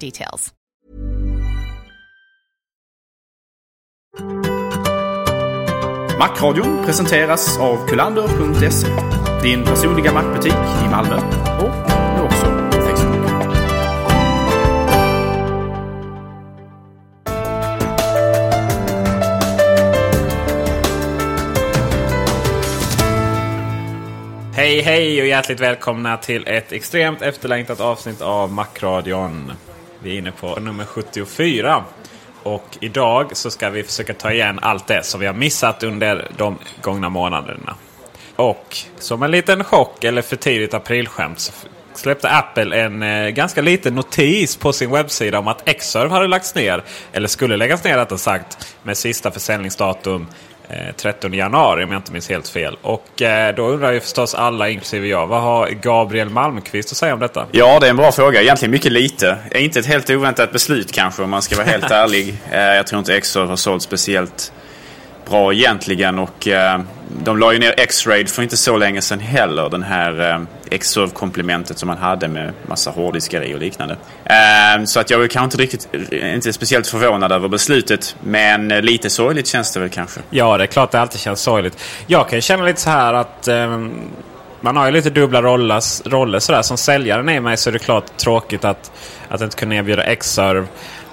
details. Macradion presenteras av kulander.se. Din personliga mackbutik i Malmö och nu också på Facebook. Hej hej och hjärtligt välkomna till ett extremt efterlängtat avsnitt av Macradion. Vi är inne på nummer 74. Och idag så ska vi försöka ta igen allt det som vi har missat under de gångna månaderna. Och som en liten chock eller för tidigt aprilskämt så släppte Apple en eh, ganska liten notis på sin webbsida om att Xserve hade lagts ner. Eller skulle läggas ner rättare sagt. Med sista försäljningsdatum 13 januari om jag inte minns helt fel. Och eh, då undrar ju förstås alla, inklusive jag, vad har Gabriel Malmqvist att säga om detta? Ja, det är en bra fråga. Egentligen mycket lite. Inte ett helt oväntat beslut kanske om man ska vara helt ärlig. Eh, Jag tror inte Xserve har sålt speciellt bra egentligen. Och eh, de la ju ner X-Raid för inte så länge sedan heller. Den här eh, Xserve-komplementet som man hade med massa hårddiskar och liknande. Eh, Så att jag är kanske inte riktigt, eh, inte speciellt förvånad över beslutet. Men eh, lite sorgligt känns det väl kanske. Ja, det är klart det alltid känns sorgligt. Jag kan ju känna lite så här att eh, man har ju lite dubbla roller. roller sådär. Som säljaren i mig så är det klart tråkigt att, att inte kunna erbjuda Xserve.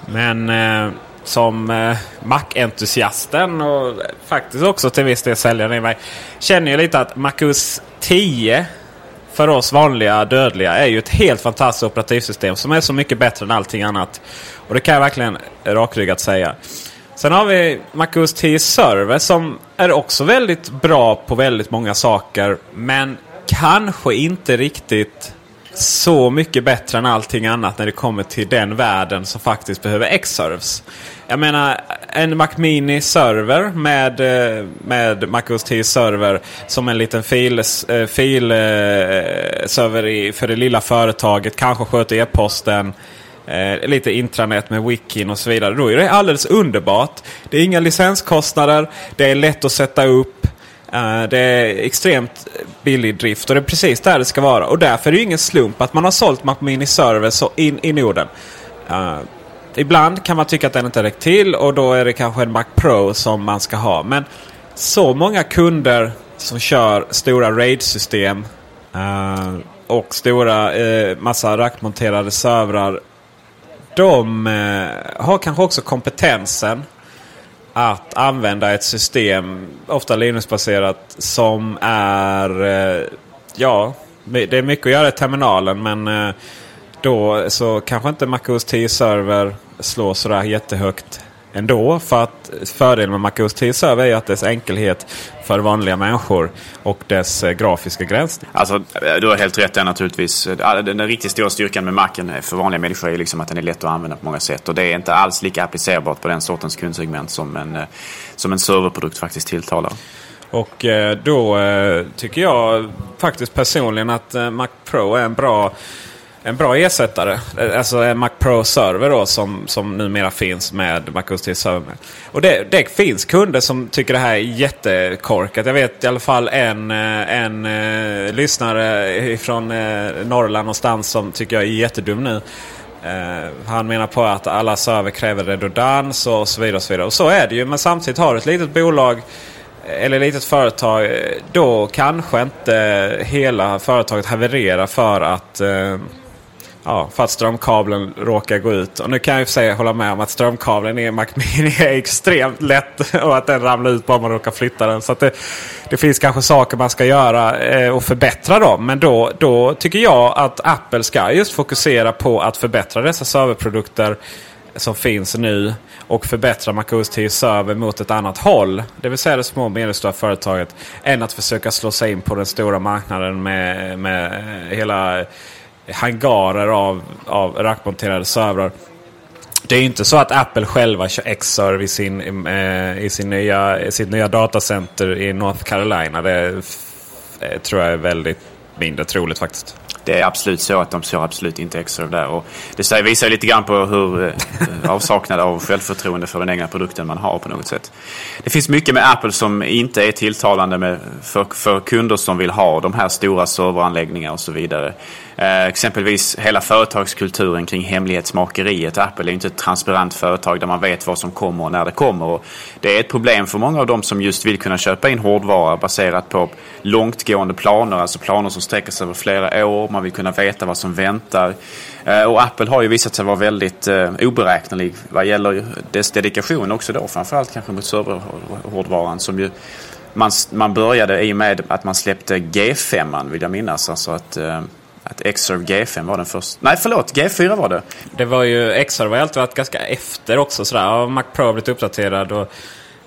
Men eh, som eh, Mac-entusiasten och faktiskt också till viss del säljaren i mig känner ju lite att MacOS 10 för oss vanliga dödliga är ju ett helt fantastiskt operativsystem som är så mycket bättre än allting annat. Och det kan jag verkligen rakryggat säga. Sen har vi MacOS 10 Server som är också väldigt bra på väldigt många saker. Men kanske inte riktigt så mycket bättre än allting annat när det kommer till den världen som faktiskt behöver X-serves. Jag menar en Mac Mini server med, eh, med Mac MacOS 10 server som en liten filserver fil eh, eh för det lilla företaget. Kanske sköter e-posten. Eh, lite intranät med wikin och så vidare. Då är det alldeles underbart. Det är inga licenskostnader. Det är lätt att sätta upp. Eh, det är extremt billig drift och det är precis där det ska vara. Och därför är det ju ingen slump att man har sålt Mac Mini Server så in i Norden. Uh, eh, ibland kan man tycka att den inte räcker till och då är det kanske en Mac Pro som man ska ha. Men så många kunder som kör stora RAID-system uh, och stora uh, massa rackmonterade servrar. De har kanske också kompetensen att använda ett system, ofta Linux-baserat, som är... Eh, ja, det är mycket att göra i terminalen men eh, då så kanske inte MacOS 10 Server slår sådär jättehögt ändå. För att fördelen med MacOS 10 Server är att dess enkelhet för vanliga människor och dess eh, grafiska gränssnitt. Alltså, eh, du har helt rätt där naturligtvis. Ja, Den riktigt stora styrkan med Macen för vanliga människor är liksom att den är lätt att använda på många sätt. Och det är inte alls lika applicerbart på den sortens kundsegment som en, eh, som en serverprodukt faktiskt tilltalar. Och eh, då eh, tycker jag faktiskt personligen att eh, Mac Pro är en bra en bra ersättare. Alltså en Mac Pro-server då som, som numera finns med Mac OS Server. Och det, det finns kunder som tycker det här är jättekorkat. Jag vet i alla fall en, eh, en, en lyssnare från eh, Norrland någonstans som tycker jag är jättedum nu. Uh, han menar på att alla server kräver redundans och så vidare. Och så vidare. Och så är det ju. Men samtidigt har du ett litet bolag eller litet företag. Då kanske inte hela företaget havererar för att uh, Ja, för att strömkabeln råkar gå ut. Och nu kan jag ju för sig hålla med om att strömkabeln i Mac Mini är extremt lätt. Och att den ramlar ut bara man råkar flytta den. Så det, det, finns kanske saker man ska göra eh, och förbättra dem. Men då, då tycker jag att Apple ska just fokusera på att förbättra dessa serverprodukter som finns nu. Och förbättra MacOS 10 Server mot ett annat håll. Det vill säga det små och medelstora företaget. Än att försöka slå sig in på den stora marknaden med, med hela hangarer av, av rackmonterade servrar. Det är inte så att Apple själva kör Xserve i, sin, eh, i sin nya, sitt nya datacenter i North Carolina. Det eh, tror jag är väldigt mindre troligt faktiskt det är absolut så att de kör absolut inte X-serve där. Och det visar lite grann på hur eh, avsaknad av självförtroende för den egna produkten man har på något sätt. Det finns mycket med Apple som inte är tilltalande med, för, för kunder som vill ha de här stora serveranläggningar och så vidare. Eh, exempelvis hela företagskulturen kring hemlighetsmakeriet. Apple är inte ett transparent företag där man vet vad som kommer och när det kommer. Och det är ett problem för många av dem som just vill kunna köpa in hårdvara baserat på långtgående planer, alltså planer som sträcker sig över flera år. Man vill kunna veta vad som väntar. Eh, och Apple har ju visat sig vara väldigt eh, oberäknelig vad gäller dess dedikation också då, framförallt kanske mot serverhårdvaran som ju man, man började i och med att man släppte G5 vill jag minnas. Alltså att eh, att Xserve G5 var den första. Nej förlåt, G4 var det. Det var ju, Xserve har alltid varit ganska efter också. Sådär. Mac Pro har blivit uppdaterad och,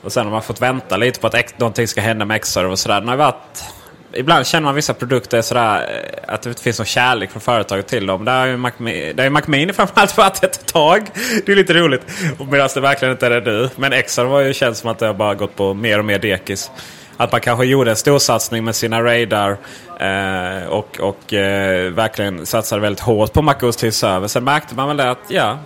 och sen har man fått vänta lite på att någonting ska hända med Xserve och sådär. Den har varit, ibland känner man vissa produkter sådär eh, att det inte finns någon kärlek från företaget till dem. Där har ju Mac, är Mac Mini framförallt varit ett tag. Det är lite roligt. Medan det verkligen inte är det nu. Men Xserve har ju känts som att det har bara gått på mer och mer dekis att man kanske gjorde en storsatsning med sina Radar eh, och, och eh, verkligen satsade väldigt hårt på MacOS till server. Sen märkte man väl det att ja,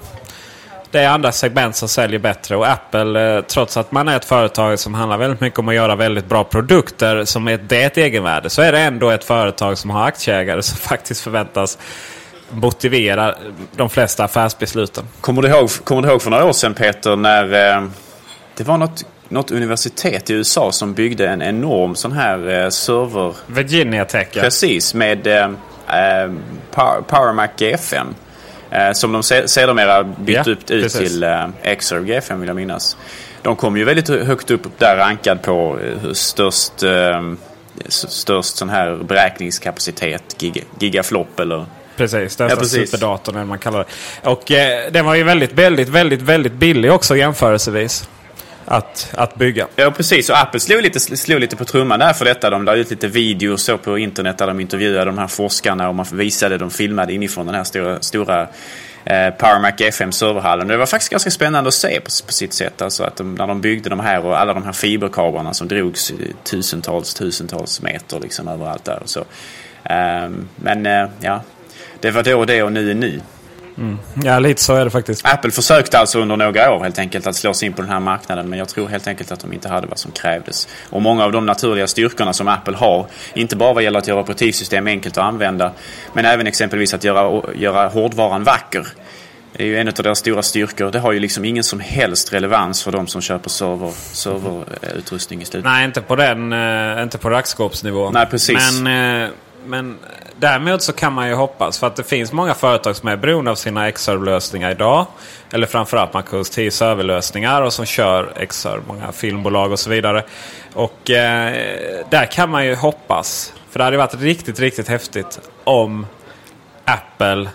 det är andra segment som säljer bättre. Och Apple, eh, trots att man är ett företag som handlar väldigt mycket om att göra väldigt bra produkter som är, det ett egenvärde. Så är det ändå ett företag som har aktieägare som faktiskt förväntas motivera de flesta affärsbesluten. Kommer du ihåg, kommer du ihåg för några år sedan Peter när eh, det var något något universitet i USA som byggde en enorm sån här eh, server... Virginia Tech ja. Precis, med eh, eh Power Mac G5. Eh, som de sedermera bytt ja, ut precis. till Xserve G5 vill jag minnas. De kom ju väldigt högt upp där rankad på störst, störst sån här beräkningskapacitet, giga, gigaflop eller Precis, största ja, precis. superdatorn eller man kallar det. Och eh, den var ju väldigt, väldigt, väldigt, väldigt billig också jämförelsevis att, att bygga. Ja precis och Apple slog lite, slog lite på trumman där för detta. De la ut lite videos så på internet där de intervjuade de här forskarna och man visade, de filmade inifrån den här stora, stora eh, PowerMac F5 serverhallen. Det var faktiskt ganska spännande att se på, på sitt sätt. Alltså att de, när de byggde de här och alla de här fiberkablarna som drogs tusentals, tusentals meter liksom överallt där. Och så. Eh, men eh, ja, det var då det och nu är nu. Mm. Ja, lite så är det faktiskt. Apple försökte alltså under några år helt enkelt att slå sig in på den här marknaden. Men jag tror helt enkelt att de inte hade vad som krävdes. Och många av de naturliga styrkorna som Apple har, inte bara vad gäller att göra operativsystem enkelt att använda, men även exempelvis att göra, göra hårdvaran vacker. Det är ju en av deras stora styrkor. Det har ju liksom ingen som helst relevans för de som köper server, serverutrustning i slutet. Nej, inte på den, uh, inte på rackskåpsnivå. Nej, precis. Men, uh, men däremot så kan man ju hoppas. För att det finns många företag som är beroende av sina Xserve-lösningar idag. Eller framförallt Macros 10 serverlösningar och som kör Xserve. Många filmbolag och så vidare. Och eh, där kan man ju hoppas. För det hade varit riktigt, riktigt häftigt om Apple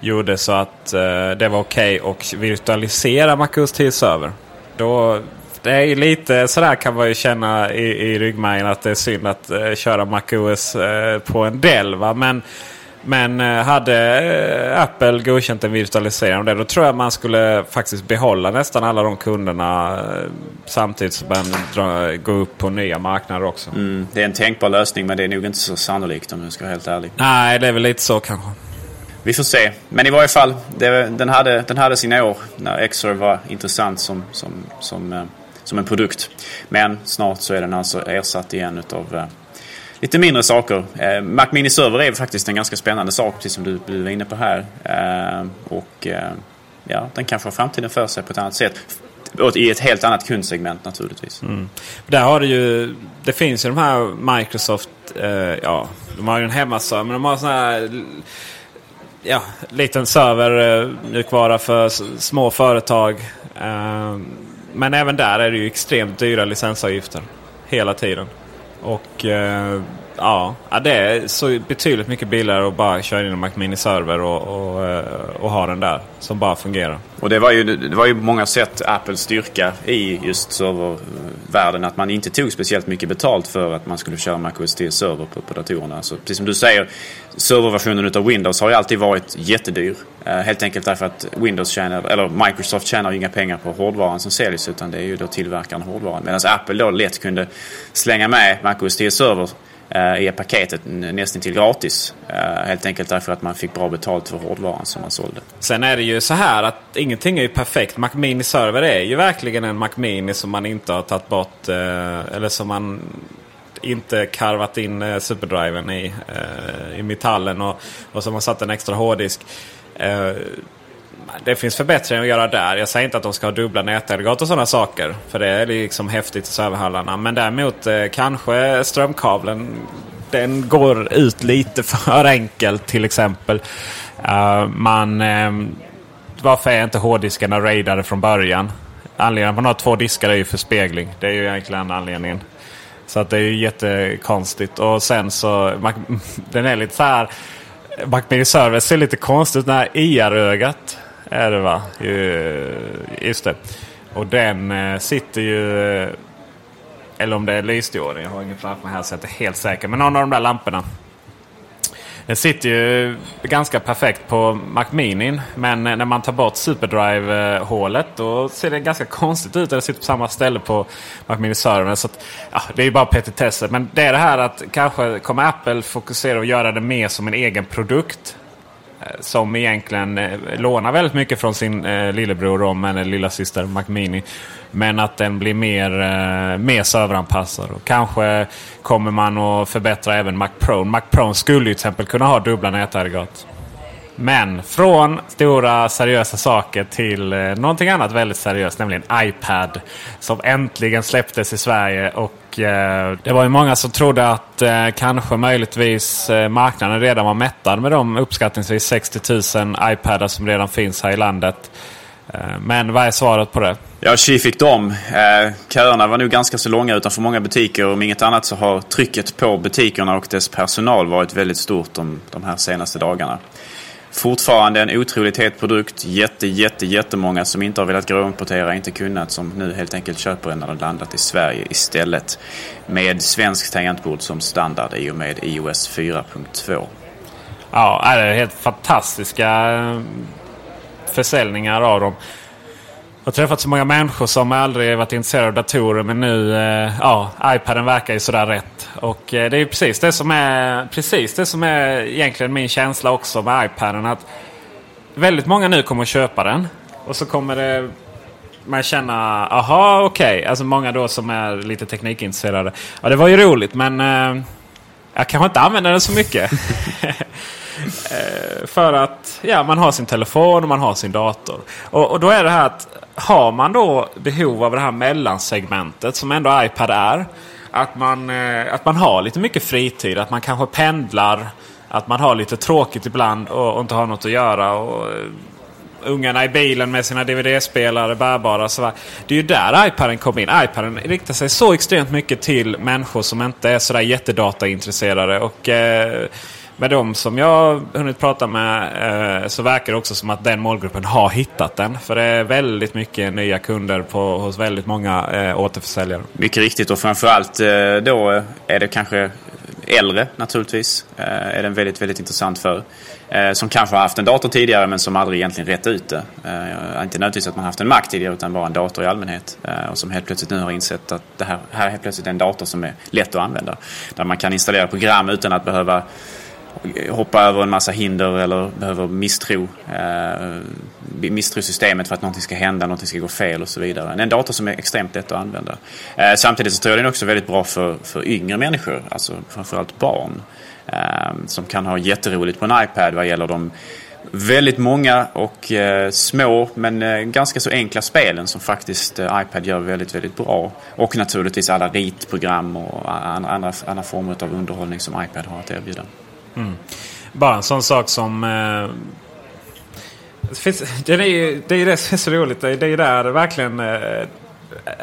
gjorde så att eh, det var okej okay att virtualisera Macros 10 server. Då det är lite sådär kan man ju känna i, i ryggmärgen att det är synd att uh, köra MacOS uh, på en Dell. Va? Men, men uh, hade Apple godkänt en virtualisering av det då tror jag man skulle faktiskt behålla nästan alla de kunderna samtidigt som man dra, gå upp på nya marknader också. Mm, det är en tänkbar lösning men det är nog inte så sannolikt om jag ska vara helt ärlig. Nej, det är väl lite så kanske. vi får se. Men i varje fall, det, den, hade, den hade sina år när Xor var intressant som, som, som, eh, som en produkt. Men snart så är den alltså ersatt igen utav eh, lite mindre saker. Eh, Mac Mini Server är faktiskt en ganska spännande sak, precis som du, du var inne på här. Eh, och eh, ja, den kanske har framtiden för sig på ett annat sätt. I ett helt annat kundsegment naturligtvis. Mm. Där har det ju, det finns ju de här Microsoft, eh, ja, de har ju en hemmaserver, men de har sån här ja, liten server, eh, mjukvara för små företag. Eh, men även där är det ju extremt dyra licensavgifter hela tiden. Och eh, ja, det är så betydligt mycket billigare att bara köra in en Mac Mini Server och, och, eh, och, ha den där som bara fungerar. Och det var ju, det var ju på många sätt Apples styrka i just servervärlden. Att man inte tog speciellt mycket betalt för att man skulle köra Mac OS server på, på datorerna. Så precis som du säger, serverversionen av Windows har ju alltid varit jättedyr. Eh, helt enkelt därför att Windows tjänar, eller Microsoft tjänar inga pengar på hårdvaran som säljs utan det är ju då tillverkaren av hårdvaran. Medan Apple då lätt kunde slänga med Mac OS server Eh, i paketet nästan till gratis. Eh, helt enkelt därför att man fick bra betalt för hårdvaran som man sålde. Sen är det ju så här att ingenting är ju perfekt. Mac Mini Server är ju verkligen en Mac Mini som man inte har tagit bort. Eh, eller som man inte karvat in superdriven i, i metallen och, och som har satt en extra hårddisk det finns förbättringar att göra där. Jag säger inte att de ska ha dubbla nätaggregat och sådana saker. För det är liksom häftigt i serverhallarna. Men däremot eh, kanske strömkabeln den går ut lite för enkelt till exempel. Uh, man, uh, varför är inte hårddiskarna raidade från början? Anledningen att man har två diskar är ju för spegling. Det är ju egentligen anledningen. Så att det är ju jättekonstigt. Och sen så, man, den är lite så här... Mac Mini Service ser lite konstigt ut. när IR-ögat är det va? Just det. Och den eh, sitter ju... Eh, eller om det är lysdioden. Jag har ingen framför mig här så jag är inte helt säker. Men någon av de där lamporna. Den sitter ju ganska perfekt på Mac Mini. Men eh, när man tar bort SuperDrive-hålet då ser det ganska konstigt ut. Den sitter på samma ställe på Mac Mini servern. Så att, ja, det är ju bara petitesser. Men det är det här att kanske kommer Apple fokusera och göra det mer som en egen produkt. Eh, som egentligen eh, lånar väldigt mycket från sin eh, lillebror om eller eh, lilla syster Mac Mini. Men att den blir mer, eh, mer serveranpassad. Och kanske kommer man att förbättra även Mac Pro. Mac Pro skulle ju till exempel kunna ha dubbla nätaggregat. Men från stora seriösa saker till eh, någonting annat väldigt seriöst, nämligen iPad. Som äntligen släpptes i Sverige. Och eh, Det var ju många som trodde att eh, kanske möjligtvis eh, marknaden redan var mättad med de uppskattningsvis 60 000 iPadar som redan finns här i landet. Eh, men vad är svaret på det? Ja, Tji fick dem. Eh, köerna var nog ganska så långa utanför många butiker. Om inget annat så har trycket på butikerna och dess personal varit väldigt stort de, de här senaste dagarna. Fortfarande en otroligt het produkt. Jätte, jätte, jättemånga som inte har velat gråimportera, inte kunnat, som nu helt enkelt köper den när den landat i Sverige istället. Med svensk tangentbord som standard i och med iOS 4.2. Ja, det är helt fantastiska eh, försäljningar av dem. Jag har träffat så många människor som aldrig varit intresserade av datorer men nu, eh, ja, iPaden verkar ju sådär rätt. Och eh, det är precis det som är, precis det som är egentligen min känsla också med iPaden. Att väldigt många nu kommer att köpa den. Och så kommer det man känna, aha okej. Okay. Alltså många då som är lite teknikintresserade. Ja det var ju roligt men eh, jag kanske inte använder den så mycket. Eh, för att ja, man har sin telefon och man har sin dator. Och, och då är det här att har man då behov av det här mellansegmentet som ändå iPad är. Att man, eh, att man har lite mycket fritid, att man kanske pendlar. Att man har lite tråkigt ibland och, och inte har något att göra. Och, eh, ungarna i bilen med sina DVD-spelare bärbara. Så det är ju där iPaden kommer in. iPaden riktar sig så extremt mycket till människor som inte är sådär jättedataintresserade. Och, eh, med de som jag har hunnit prata med eh, så verkar det också som att den målgruppen har hittat den. För det är väldigt mycket nya kunder på, hos väldigt många eh, återförsäljare. Mycket riktigt och framförallt eh, då eh, är det kanske äldre naturligtvis. Eh, är den väldigt, väldigt intressant för. Eh, som kanske har haft en dator tidigare men som aldrig egentligen rätt ut det. Eh, inte nödvändigtvis att man haft en Mac tidigare utan bara en dator i allmänhet. Eh, och som helt plötsligt nu har insett att det här, här är helt plötsligt en dator som är lätt att använda. Där man kan installera program utan att behöva hoppa över en massa hinder eller behöver misstro, eh, misstro systemet för att någonting ska hända, någonting ska gå fel och så vidare. En dator som är extremt lätt att använda. Eh, samtidigt så tror jag den är också väldigt bra för, för yngre människor, alltså framförallt barn. Eh, som kan ha jätteroligt på en iPad vad gäller de väldigt många och eh, små men eh, ganska så enkla spelen som faktiskt eh, iPad gör väldigt, väldigt bra. Och naturligtvis alla ritprogram och andra, andra, andra former av underhållning som iPad har att erbjuda. Mm. Bara en sån sak som... Eh, det, finns, det, är ju, det är ju det som är så roligt. Det är ju där verkligen eh,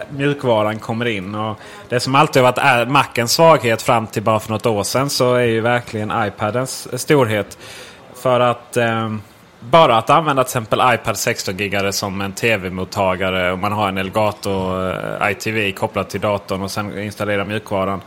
mjukvaran kommer in. Och det som alltid har varit Macens svaghet fram till bara för något år sedan så är ju verkligen iPadens storhet. För att eh, bara att använda till exempel iPad 16 gigare som en tv-mottagare och man har en Elgato eh, ITV kopplad till datorn och sen installera mjukvaran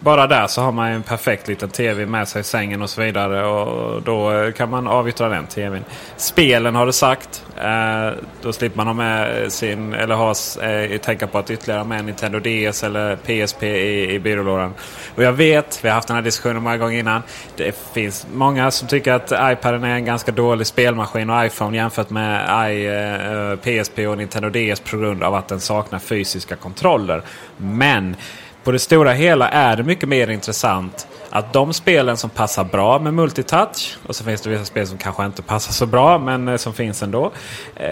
bara där så har man en perfekt liten tv med sig i sängen och så vidare. Och då eh, kan man avyttra den tvn. Spelen har du sagt. Eh, då slipper man ha med sin, eller ha, eh, tänka på att ytterligare med Nintendo DS eller PSP i, i byrålådan. Och jag vet, vi har haft den här diskussionen många gånger innan. Det finns många som tycker att iPaden är en ganska dålig spelmaskin och iPhone jämfört med I, eh, PSP och Nintendo DS på grund av att den saknar fysiska kontroller. Men på det stora hela är det mycket mer intressant att de spelen som passar bra med multitouch och så finns det vissa spel som kanske inte passar så bra men eh, som finns ändå. Eh,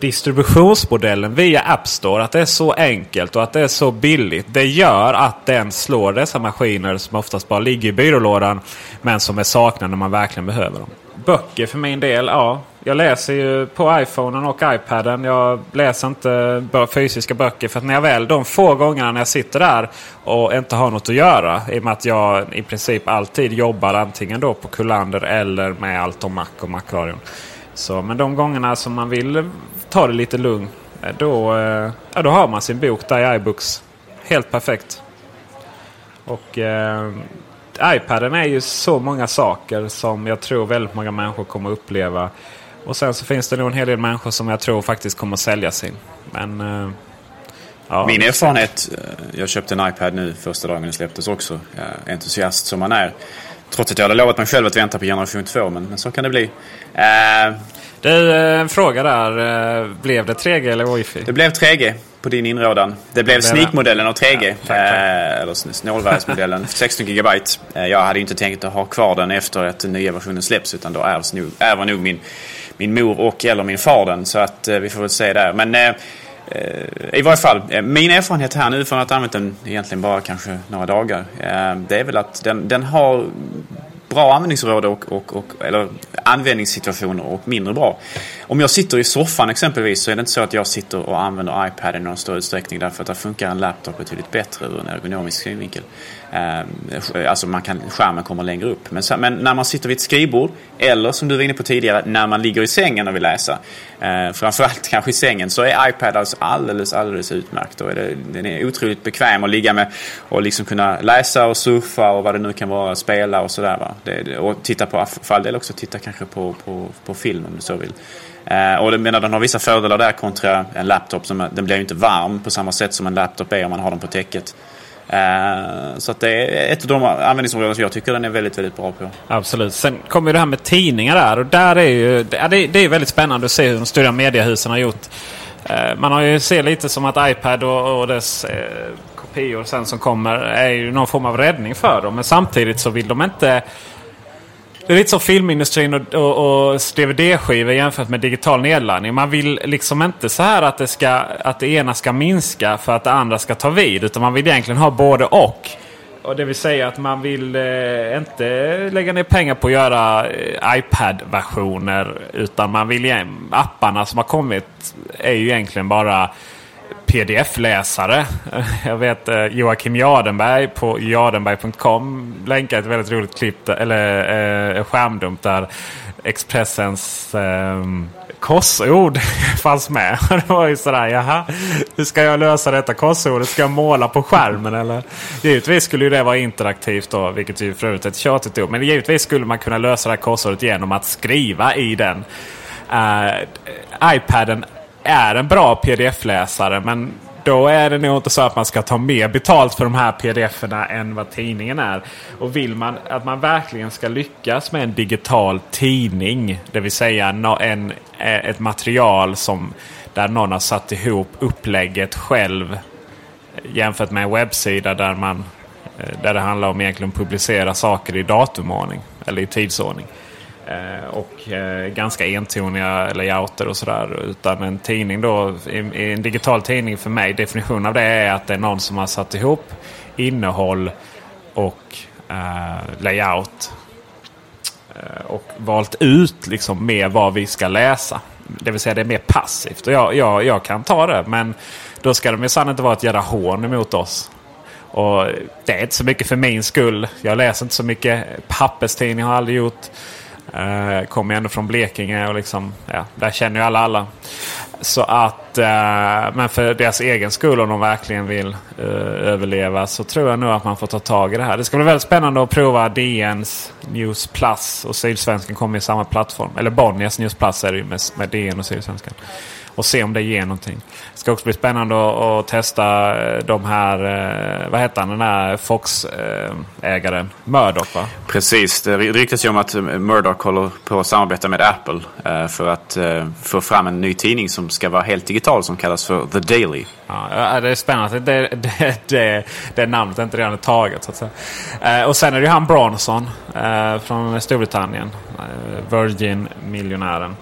distributionsmodellen via App Store, att det är så enkelt och att det är så billigt. Det gör att den slår dessa maskiner som oftast bara ligger i byrålådan men som är saknade när man verkligen behöver dem. Böcker för min del, ja. Jag läser ju på iPhonen och iPaden. Jag läser inte fysiska böcker. För att när jag väl de få gångerna när jag sitter där och inte har något att göra. I och med att jag i princip alltid jobbar antingen då på Kullander eller med allt om Mac och Macradion. Så, men de gångerna som man vill ta det lite lugnt. Eh, då, eh, ja, då har man sin bok där i iBooks. Helt perfekt. Och eh, iPaden är ju så många saker som jag tror väldigt många människor kommer uppleva. Och sen så finns det nog en hel del människor som jag tror faktiskt kommer sälja sin. Men, uh, ja. Min erfarenhet, eh, jag köpte en iPad nu första dagen den släpptes också. entusiast som man är. Trots att jag hade lovat mig själv att vänta på generation 2, men, men så kan det bli. Uh, du, en fråga där. Blev det 3G eller Wi-Fi? Det blev 3G på din inrådan. Det blev sneak-modellen av 3G. Ja, tack, tack. Eh, eller snålverksmodellen. 16 GB. Eh, jag hade inte tänkt att ha kvar den efter att den nya versionen släpps. Utan då ärvs nog, ärver nog min, min mor och eller min far den. Så att eh, vi får väl se där. Men eh, Eh, i varje fall, eh, min erfarenhet här nu från att ha använt den egentligen bara kanske några dagar. Eh, det är väl att den, den har bra användningsområde och, och, och, eller användningssituationer och mindre bra. Om jag sitter i soffan exempelvis så är det inte så att jag sitter och använder iPad i någon större utsträckning därför att där funkar en laptop betydligt bättre ur en ergonomisk synvinkel. Eh, alltså man kan, skärmen kommer längre upp. Men, men, när man sitter vid ett skrivbord eller som du var inne på tidigare när man ligger i sängen och vill läsa. Eh, framförallt kanske i sängen så är iPad alltså alldeles, alldeles utmärkt. Och är det, den är otroligt bekväm att ligga med och liksom kunna läsa och surfa och vad det nu kan vara, spela och sådär. Och titta på, för all del också titta kanske på, på, på film om du så vill. Eh, och det, menar, den har vissa fördelar där kontra en laptop. Som, den blir ju inte varm på samma sätt som en laptop är om man har den på täcket. Eh, så att det är ett av de användningsområden som jag tycker den är väldigt, väldigt bra på. Absolut. Sen kommer det här med tidningar där. Och där är ju, det, är väldigt spännande att se hur de stora mediehusen har gjort. Eh, man har ju sett lite som att iPad och, och dess eh, kopior sen som kommer är ju någon form av räddning för dem. Men samtidigt så vill de inte det är lite som filmindustrin och, och, och DVD-skivor jämfört med digital nedladdning. Man vill liksom inte så här att det, ska, att det ena ska minska för att det andra ska ta vid. Utan man vill egentligen ha både och. Och det vill säga att man vill eh, inte lägga ner pengar på att göra eh, iPad-versioner. Utan man vill, apparna som har kommit är ju egentligen bara pdf-läsare. Jag vet eh, Joakim Jardenberg på jardenberg.com länkar ett väldigt roligt klipp, eller eh, skärmdump där Expressens eh, korsord fanns med. Det var ju sådär, jaha, hur ska jag lösa detta korsordet? Ska jag måla på skärmen eller? Givetvis skulle ju det vara interaktivt då, vilket ju för övrigt är ett tjatigt ord. Men givetvis skulle man kunna lösa det här korsordet genom att skriva i den. Uh, iPaden är en bra pdf-läsare men då är det nog inte så att man ska ta mer betalt för de här pdf-erna än vad tidningen är. Och vill man att man verkligen ska lyckas med en digital tidning, det vill säga en, eh, ett material som där någon har satt ihop upplägget själv eh, jämfört med en webbsida där, man, eh, där det handlar om egentligen att publicera saker i datumordning eller i tidsordning. Eh, och eh, ganska entoniga layouter och sådär. Utan en tidning då, en digital tidning för mig, definitionen av det är att det är någon som har satt ihop innehåll och eh, layout. och valt ut liksom mer vad vi ska läsa. Det vill säga det är mer passivt. Och jag, jag, jag kan ta det men då ska det minsann inte vara ett jävla hån emot oss. Och det är inte så mycket för min skull. Jag läser inte så mycket papperstidning har jag aldrig gjort. Uh, kommer ändå från Blekinge och liksom, ja, där känner ju alla alla. Så att, uh, men för deras egen skull om de verkligen vill uh, överleva så tror jag nog att man får ta tag i det här. Det ska bli väldigt spännande att prova DNs News Plus och Sydsvenskan kommer i samma plattform. Eller Bonniers News Plus är det ju med, med DN och Sydsvenskan och se om det ger någonting. Det ska också bli spännande att, testa eh, de här, eh, vad heter han, den här Fox-ägaren? Murdoch va? Precis, det ryktas ju om att Murdoch håller på att samarbeta med Apple eh, för att få fram en ny tidning som ska vara helt digital som kallas för The Daily. Ja, det är spännande att det, det, det, det namnet inte redan är taget. Så att säga. och sen är det ju han Bronson från Storbritannien. Virgin-miljonären.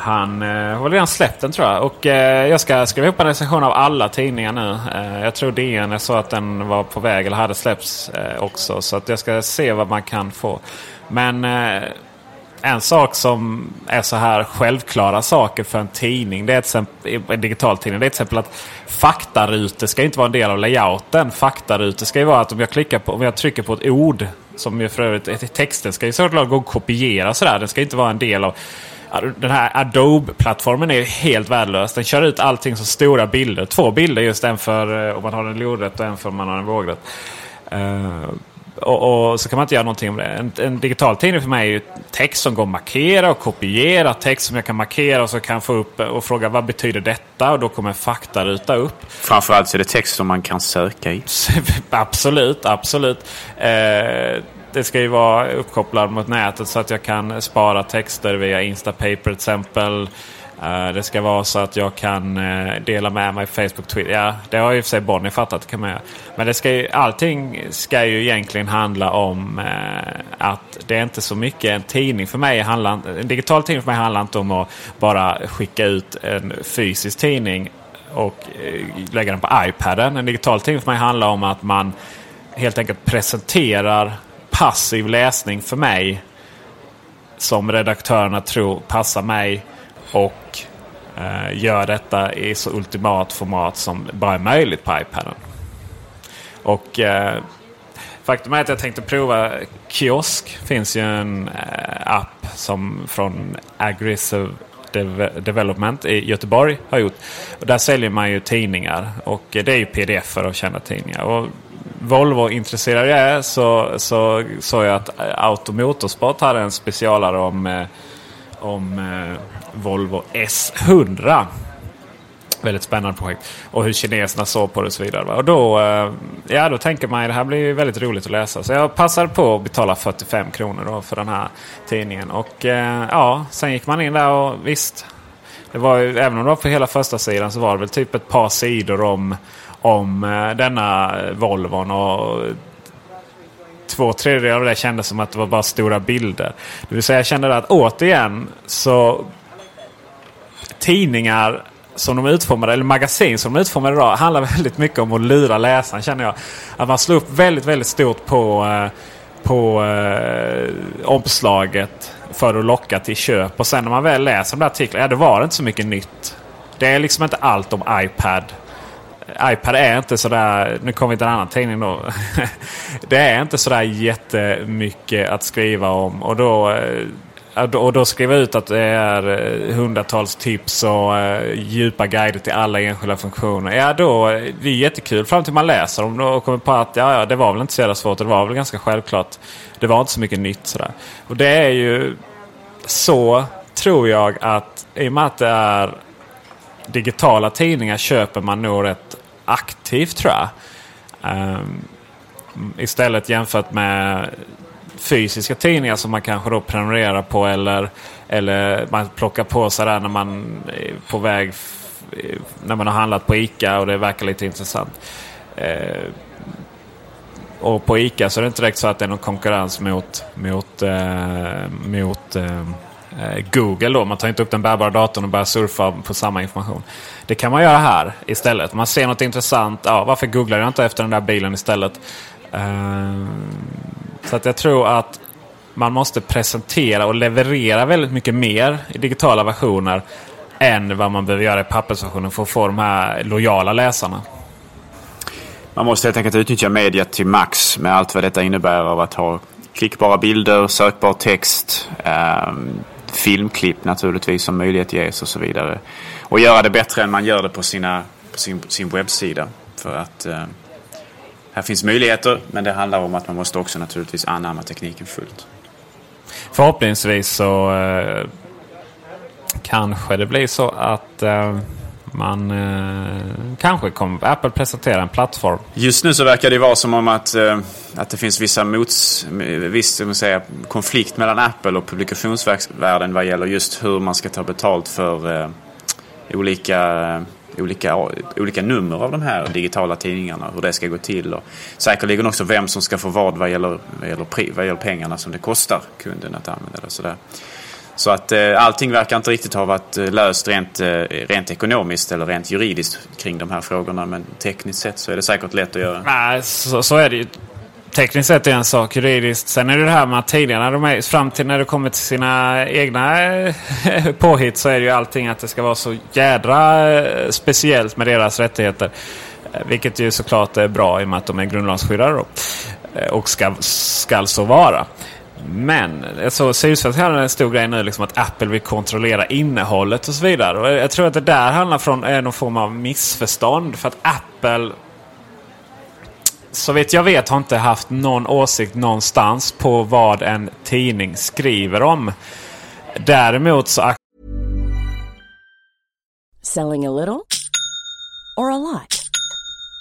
Han eh, har redan släppt den tror jag. Och eh, jag ska skriva ihop en recension av alla tidningar nu. Eh, jag tror DN sa att den var på väg eller hade släppts eh, också. Så att jag ska se vad man kan få. Men eh, en sak som är så här självklara saker för en tidning. Det är exempel, en digital tidning. Det är till exempel att faktarutor ska inte vara en del av layouten. Faktarutor ska ju vara att om jag, klickar på, om jag trycker på ett ord. Som ju för övrigt texten ska ju såklart gå att kopiera sådär. Den ska inte vara en del av den här Adobe-plattformen är helt värdelös. Den kör ut allting som stora bilder. Två bilder just. En för eh, om man har en lodrätt och en för om man har en vågrätt. Uh, och, och, så kan man inte göra någonting om det. En, en, digital tidning för mig är ju text som går att markera och kopiera. Text som jag kan markera och så kan få upp och fråga vad betyder detta? Och då kommer en faktaruta upp. Framförallt så är det text som man kan söka i. absolut, absolut. Eh, det ska ju vara uppkopplad mot nätet så att jag kan spara texter via Instapaper till exempel. Uh, det ska vara så att jag kan uh, dela med mig Facebook, Twitter. Ja, det har ju för sig Bonnie fattat. Kan man göra. Men det ska ju, allting ska ju egentligen handla om uh, att det är inte så mycket en tidning för mig. Handlar, en digital tidning för mig handlar inte om att bara skicka ut en fysisk tidning och lägga den på iPaden. En digital tidning för mig handlar om att man helt enkelt presenterar passiv läsning för mig. Som redaktörerna tror passar mig. Och eh, gör detta i så ultimat format som bara är möjligt på iPaden. Och eh, faktum är att jag tänkte prova Kiosk. finns ju en eh, app som från Aggressive Development i Göteborg har gjort. Och där säljer man ju tidningar och eh, det är ju pdf för kända tidningar. Och Volvo-intresserad jag är så såg så jag att eh, Auto Motorsport hade en specialare om, eh, om eh, Volvo S100. Väldigt spännande projekt. Och hur kineserna såg på det och så vidare. Och då, eh, ja, då tänker man att det här blir väldigt roligt att läsa. Så jag passade på att betala 45 kronor då för den här tidningen. Och ja, sen gick man in där och visst. Det var ju, även om det var på hela första sidan så var det väl typ ett par sidor om om eh, denna eh, Volvon. Och två tredjedelar av det kändes som att det var bara stora bilder. Det vill säga jag kände att återigen så tidningar som de utformade, eller magasin som de utformade idag, handlar väldigt mycket om att lura läsaren känner jag. Att man slår upp väldigt, väldigt stort på, eh, på eh, omslaget för att locka till köp. Och sen när man väl läser de där artiklarna, ja då var det inte så mycket nytt. Det är liksom inte allt om iPad iPad är inte sådär, nu kommer vi till en annan tidning då. det är inte sådär jättemycket att skriva om. Och då, eh, och då skriva ut att det är eh, hundratals tips och eh, djupa guider till alla enskilda funktioner. Ja, då det är jättekul fram till man läser dem och kommer på att ja, ja, det var väl inte så jävla svårt. Det var väl ganska självklart. Det var inte så mycket nytt sådär. Och det är ju så, tror jag, att i och med att det är digitala tidningar köper man nog rätt aktivt tror jag. Um, istället jämfört med fysiska tidningar som man kanske då prenumererar på eller, eller man plockar på sig där när man är på väg när man har handlat på ICA och det verkar lite intressant. Eh, och på ICA så är det inte direkt så att det är någon konkurrens mot, mot, eh, mot eh, eh Google. Då. Man tar inte upp den bärbara datorn och börjar surfa på samma information. Det kan man göra här istället. Man ser något intressant. Ja, varför googlar jag inte efter den där bilen istället? Ehm, så att jag tror att man måste presentera och leverera väldigt mycket mer i digitala versioner än vad man behöver göra i pappersversionen för att få de här lojala läsarna. Man måste helt enkelt utnyttja media till max med allt vad detta innebär av att ha klickbara bilder, sökbar text, eh, filmklipp naturligtvis som möjlighet ges och så vidare. Och göra det bättre än man gör det på, sina, på sin, sin webbsida. För att eh, här finns möjligheter men det handlar om att man måste också naturligtvis anamma tekniken fullt. Förhoppningsvis så eh, kanske det blir så att eh, man eh, kanske kommer Apple presentera en plattform. Just nu så verkar det vara som om att, eh, att det finns vissa mots, eh, viss säga, konflikt mellan Apple och publikationsvärlden vad gäller just hur man ska ta betalt för eh, olika eh, olika, olika nummer av de här digitala tidningarna. Hur det ska gå till. Och säkerligen också vem som ska få vad vad gäller, vad gäller, vad gäller pengarna som det kostar kunden att använda det. Sådär. Så att eh, allting verkar inte riktigt ha varit eh, löst rent, eh, rent ekonomiskt eller rent juridiskt kring de här frågorna. Men tekniskt sett så är det säkert lätt att göra. Nej, så, så är det ju. Tekniskt sett är det en sak, juridiskt. Sen är det det här med att tidigare, de är, fram till när det kommer till sina egna eh, påhitt så är det ju allting att det ska vara så jädra eh, speciellt med deras rättigheter. Vilket ju såklart är bra i och med att de är grundlagsskyddade då. Och ska, ska så vara. Men alltså, Sydsvenskan hade en stor grej nu liksom att Apple vill kontrollera innehållet och så vidare. Och jag tror att det där handlar från någon form av missförstånd. För att Apple så vitt jag vet har inte haft någon åsikt någonstans på vad en tidning skriver om. Däremot så... Selling a little or a lot?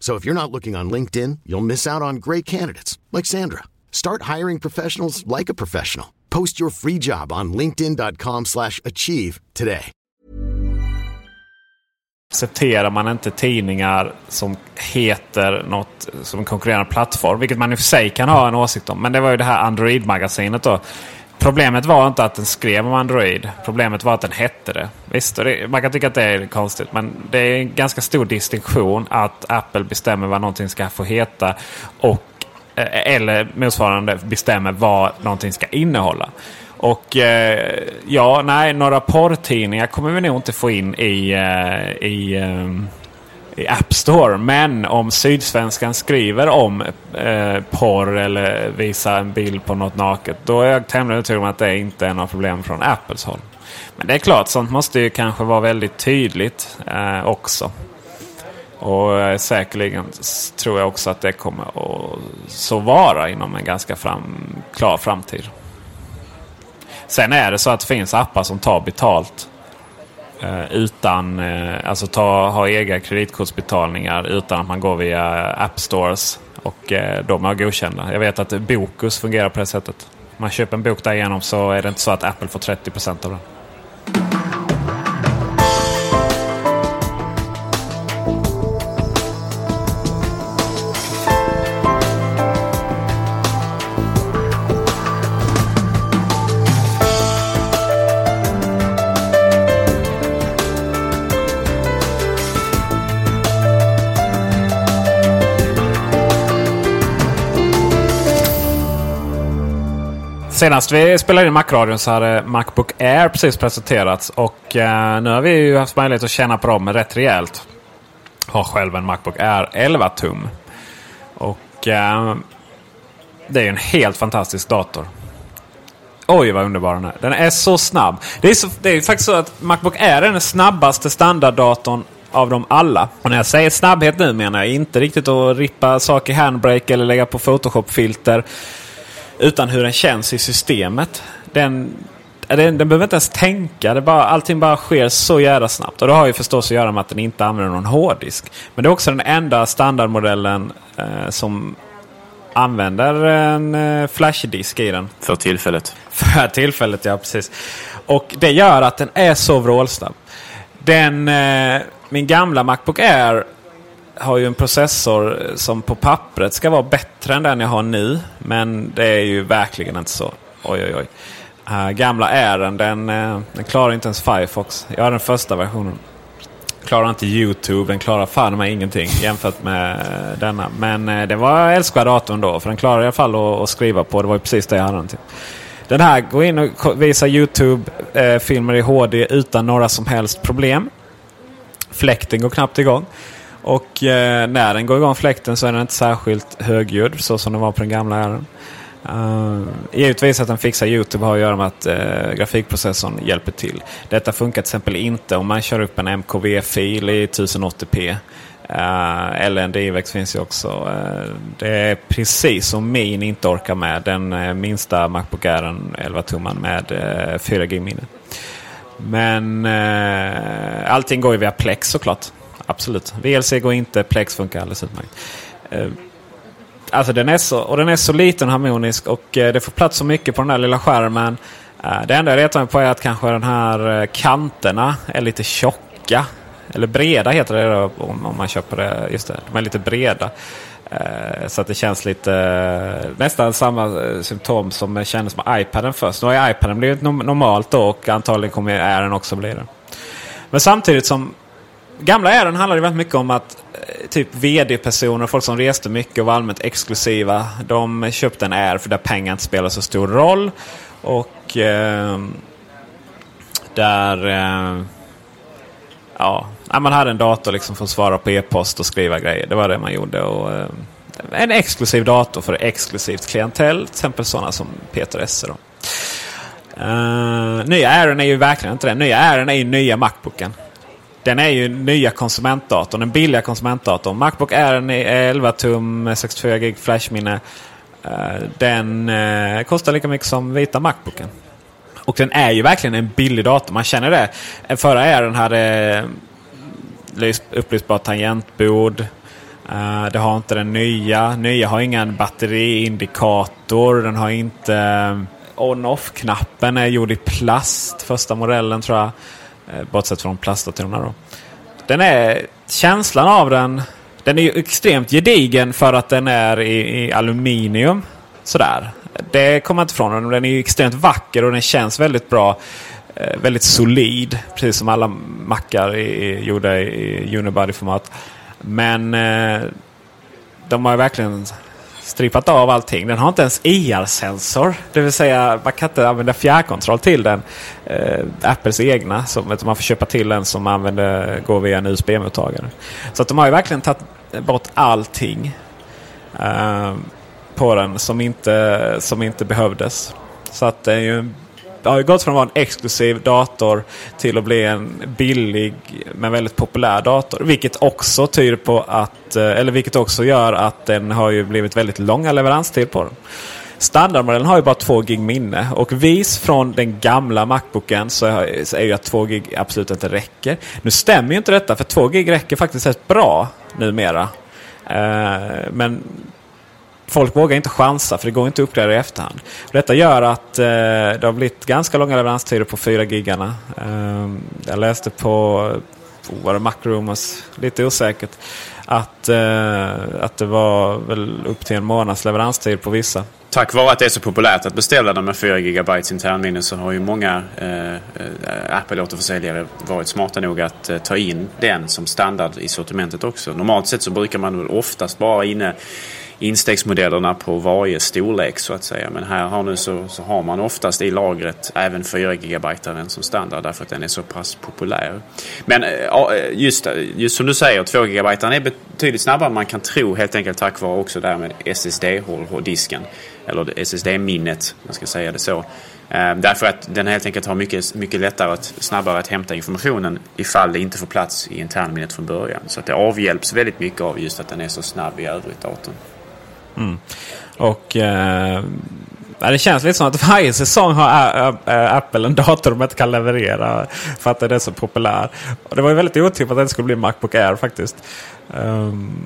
So if you're not looking on LinkedIn, you'll miss out on great candidates like Sandra. Start hiring professionals like a professional. Post your free job on linkedin.com/achieve today. Accepterar man inte tidningar som heter något som en konkurrerande plattform, vilket man i och för sig kan ha en åsikt om. Men det var ju det här Android-magasinet då. Problemet var inte att den skrev om Android. Problemet var att den hette det. Visst, det, man kan tycka att det är konstigt. Men det är en ganska stor distinktion att Apple bestämmer vad någonting ska få heta. Och, eh, eller motsvarande bestämmer vad någonting ska innehålla. Och eh, ja, nej, några porrtidningar kommer vi nog inte få in i, eh, i ehm, i App Store. Men om Sydsvenskan skriver om eh, porr eller visar en bild på något naket. Då är jag tämligen övertygad om att det inte är några problem från Apples håll. Men det är klart, sånt måste ju kanske vara väldigt tydligt eh, också. Och eh, säkerligen tror jag också att det kommer att så vara inom en ganska fram, klar framtid. Sen är det så att det finns appar som tar betalt Eh, utan, eh, alltså ta, ha egna kreditkortsbetalningar utan att man går via App Stores. Och eh, de är godkända. Jag vet att Bokus fungerar på det sättet. Man köper en bok därigenom så är det inte så att Apple får 30% av den. Senast vi spelade in Macradion så hade Macbook Air precis presenterats. Och eh, nu har vi ju haft möjlighet att känna på dem rätt rejält. Har själv en Macbook Air 11 tum. Och eh, det är en helt fantastisk dator. Oj vad underbar den är. Den är så snabb. Det är, så, det är faktiskt så att Macbook Air är den snabbaste standarddatorn av dem alla. Och när jag säger snabbhet nu menar jag inte riktigt att rippa saker i handbrake eller lägga på Photoshop-filter. Utan hur den känns i systemet. Den, den, den behöver inte ens tänka. Det bara, allting bara sker så jävla snabbt. Och det har ju förstås att göra med att den inte använder någon hårddisk. Men det är också den enda standardmodellen eh, som använder en eh, flashdisk i den. För tillfället. För tillfället, ja precis. Och det gör att den är så vrålsnabb. Den, eh, min gamla Macbook Air har ju en processor som på pappret ska vara bättre än den jag har nu. Men det är ju verkligen inte så. Oj, oj, oj. Uh, gamla Airen den, uh, den klarar inte ens Firefox. Jag har den första versionen. Klarar inte YouTube. Den klarar fan med ingenting jämfört med uh, denna. Men uh, det var älskvärd datorn då. För den klarar i alla fall att, att, skriva på. Det var ju precis det jag hade den till. Den här går in och visar YouTube-filmer i HD utan några som helst problem. Fläkten går knappt igång. Och eh, när den går igång fläkten så är den inte särskilt högljudd så som den var på den gamla ären. Uh, eh, givetvis att den fixar YouTube har att göra med att uh, grafikprocessorn hjälper till. Detta funkar till exempel inte om man kör upp en MKV-fil i 1080p. Uh, eller en DivX finns ju också. Uh, det är precis som min inte orkar med. Den uh, minsta Macbook Air 11 tumman med uh, 4G-minne. Men allting går ju via Plex såklart absolut. VLC går inte, Plex funkar alldeles utmärkt. Eh, alltså den är så, och den är så liten och harmonisk och eh, det får plats så mycket på den här lilla skärmen. Eh, det enda jag retar mig på är att kanske den här kanterna är lite tjocka. Eller breda heter det då, om man köper det. Just det, de är lite breda. Så att det känns lite nästan samma symptom som kändes med iPaden först. Nu har ju iPaden blivit normalt då och antagligen kommer Airen också bli det. Men samtidigt som gamla äran handlade väldigt mycket om att eh, typ vd-personer, folk som reste mycket och var allmänt exklusiva. De köpte en Air för där pengar inte spelar så stor roll. Och eh, där... Eh, ja, man hade en dator liksom för att svara på e-post och skriva grejer. Det var det man gjorde. Och, eh, en exklusiv dator för exklusivt klientell. Till exempel sådana som Peter Esse. Då. Uh, nya Airen är ju verkligen inte det. Nya Airen är ju nya Macbooken. Den är ju nya konsumentdatorn, den billiga konsumentdatorn. Macbook Air 11 tum, 64 gig flashminne. Eh, den eh, kostar lika mycket som vita Macbooken. Och den är ju verkligen en billig dator. Man känner det. Eh, förra Airen hade upplysbart tangentbord. Det har inte den nya. Nya har ingen batteriindikator. Den har inte on-off-knappen är gjord i plast. Första modellen tror jag. Eh, bortsett från plastdatorerna då. Den är, känslan av den, den är ju extremt gedigen för att den är i, i aluminium. Sådär. Det kommer man inte ifrån. Den är ju extremt vacker och den känns väldigt bra. Eh, väldigt solid. Precis som alla mackar i, gjorda i unibody-format. Men eh, de har verkligen strippat av allting. Den har inte ens e IR-sensor. Det vill säga man kan inte använda fjärrkontroll till den. Eh, Apples egna. Som, man får köpa till en som använder, går via en USB-mottagare. Så att de har ju verkligen tagit bort allting eh, på den som inte, som inte behövdes. Så att det är ju det har ju gått från att vara en exklusiv dator till att bli en billig men väldigt populär dator. Vilket också tyder på att, eh, eller vilket också gör att den har ju blivit väldigt långa leveranstid på den. Standardmodellen har ju bara 2 gig minne och vis från den gamla Macbooken så är ju att 2 gig absolut inte räcker. Nu stämmer ju inte detta för 2 gig räcker faktiskt rätt bra numera. Eh, men folk vågar inte chansa för det går inte att uppgradera i efterhand. Detta gör att eh, det har blivit ganska långa leveranstider på 4 gigarna. Eh, jag läste på, på var det Macrumors, lite osäkert, att, eh, att det var väl upp till en månads leveranstid på vissa. Tack vare att det är så populärt att beställa de med 4 GB internminne så har ju många eh, eh, Apple-återförsäljare varit smarta nog att eh, ta in den som standard i sortimentet också. Normalt sett så brukar man väl oftast bara inne instegsmodellerna på varje storlek så att säga. Men här har nu så, så har man oftast i lagret även 4 GB som standard därför att den är så pass populär. Men eh, eh, just, eh, just som du säger, 2 GB är betydligt snabbare än man kan tro helt enkelt tack vare också därmed SSD-disken. Eller SSD-minnet, man ska säga det så. Därför att den helt enkelt har mycket, mycket lättare att snabbare att hämta informationen ifall det inte får plats i internminnet från början. Så att det avhjälps väldigt mycket av just att den är så snabb i övrigt datorn. Mm. Och eh, det känns lite som att varje säsong har Apple en dator de inte kan leverera. För att den är så populär. Och det var ju väldigt otippat att det skulle bli Macbook Air faktiskt. Um,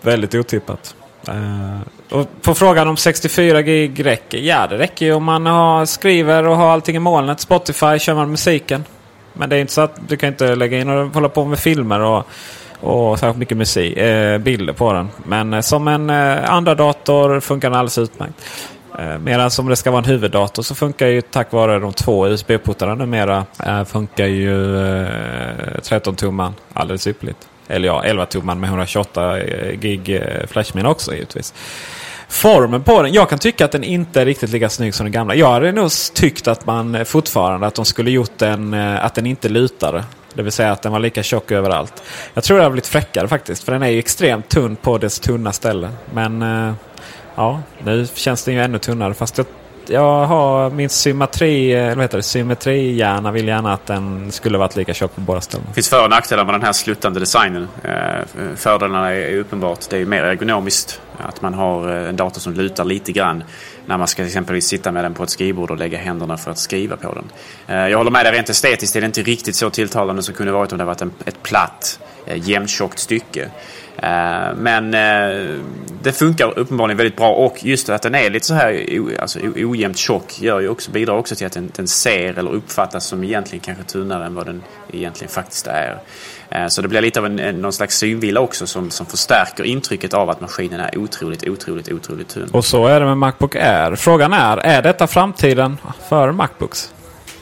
väldigt otippat. Uh, och på frågan om 64 gig räcker? Ja, det räcker ju om man har, skriver och har allting i molnet. Spotify kör man musiken. Men det är inte så att du kan inte lägga in och hålla på med filmer och och särskilt mycket musik, eh, bilder på den. Men eh, som en eh, andra dator funkar den alldeles utmärkt. Eh, medan om det ska vara en huvuddator så funkar ju tack vare de två USB-portarna numera eh, funkar ju eh, 13-tumman alldeles ypperligt. Eller ja, 11-tumman med 128 eh, gig eh, flashminne också givetvis. Formen på den. Jag kan tycka att den inte är riktigt lika snygg som den gamla. Jag hade nog tyckt att man fortfarande att de skulle gjort den, att den inte lutade. Det vill säga att den var lika tjock överallt. Jag tror det har blivit fräckare faktiskt. För den är ju extremt tunn på dess tunna ställe. Men eh, ja, nu känns den ju ännu tunnare. Fast jag, jag har min symmetri, eller vad heter det, symmetrihjärna vill gärna att den skulle varit lika tjock på båda ställena. Det finns för och nackdelar med den här sluttande designen. Eh, fördelarna är uppenbart. Det är mer ergonomiskt. Att man har en dator som lutar lite grann när man ska exempelvis sitta med den på ett skrivbord och lägga händerna för att skriva på den. Eh, jag håller med dig, rent estetiskt är det inte riktigt så tilltalande som kunde varit om det varit ett platt, eh, jämntjockt stycke. Eh, men det funkar uppenbarligen väldigt bra och just att den är lite så här alltså, ojämnt tjock gör ju också, bidrar också till att den, den ser eller uppfattas som egentligen kanske tunnare än vad den egentligen faktiskt är. Eh, så det blir lite av en, någon slags synvilla också som, som förstärker intrycket av att maskinen är otroligt, otroligt, otroligt tunn. Och så är det med Macbook Air. Frågan är, är detta framtiden för Macbooks?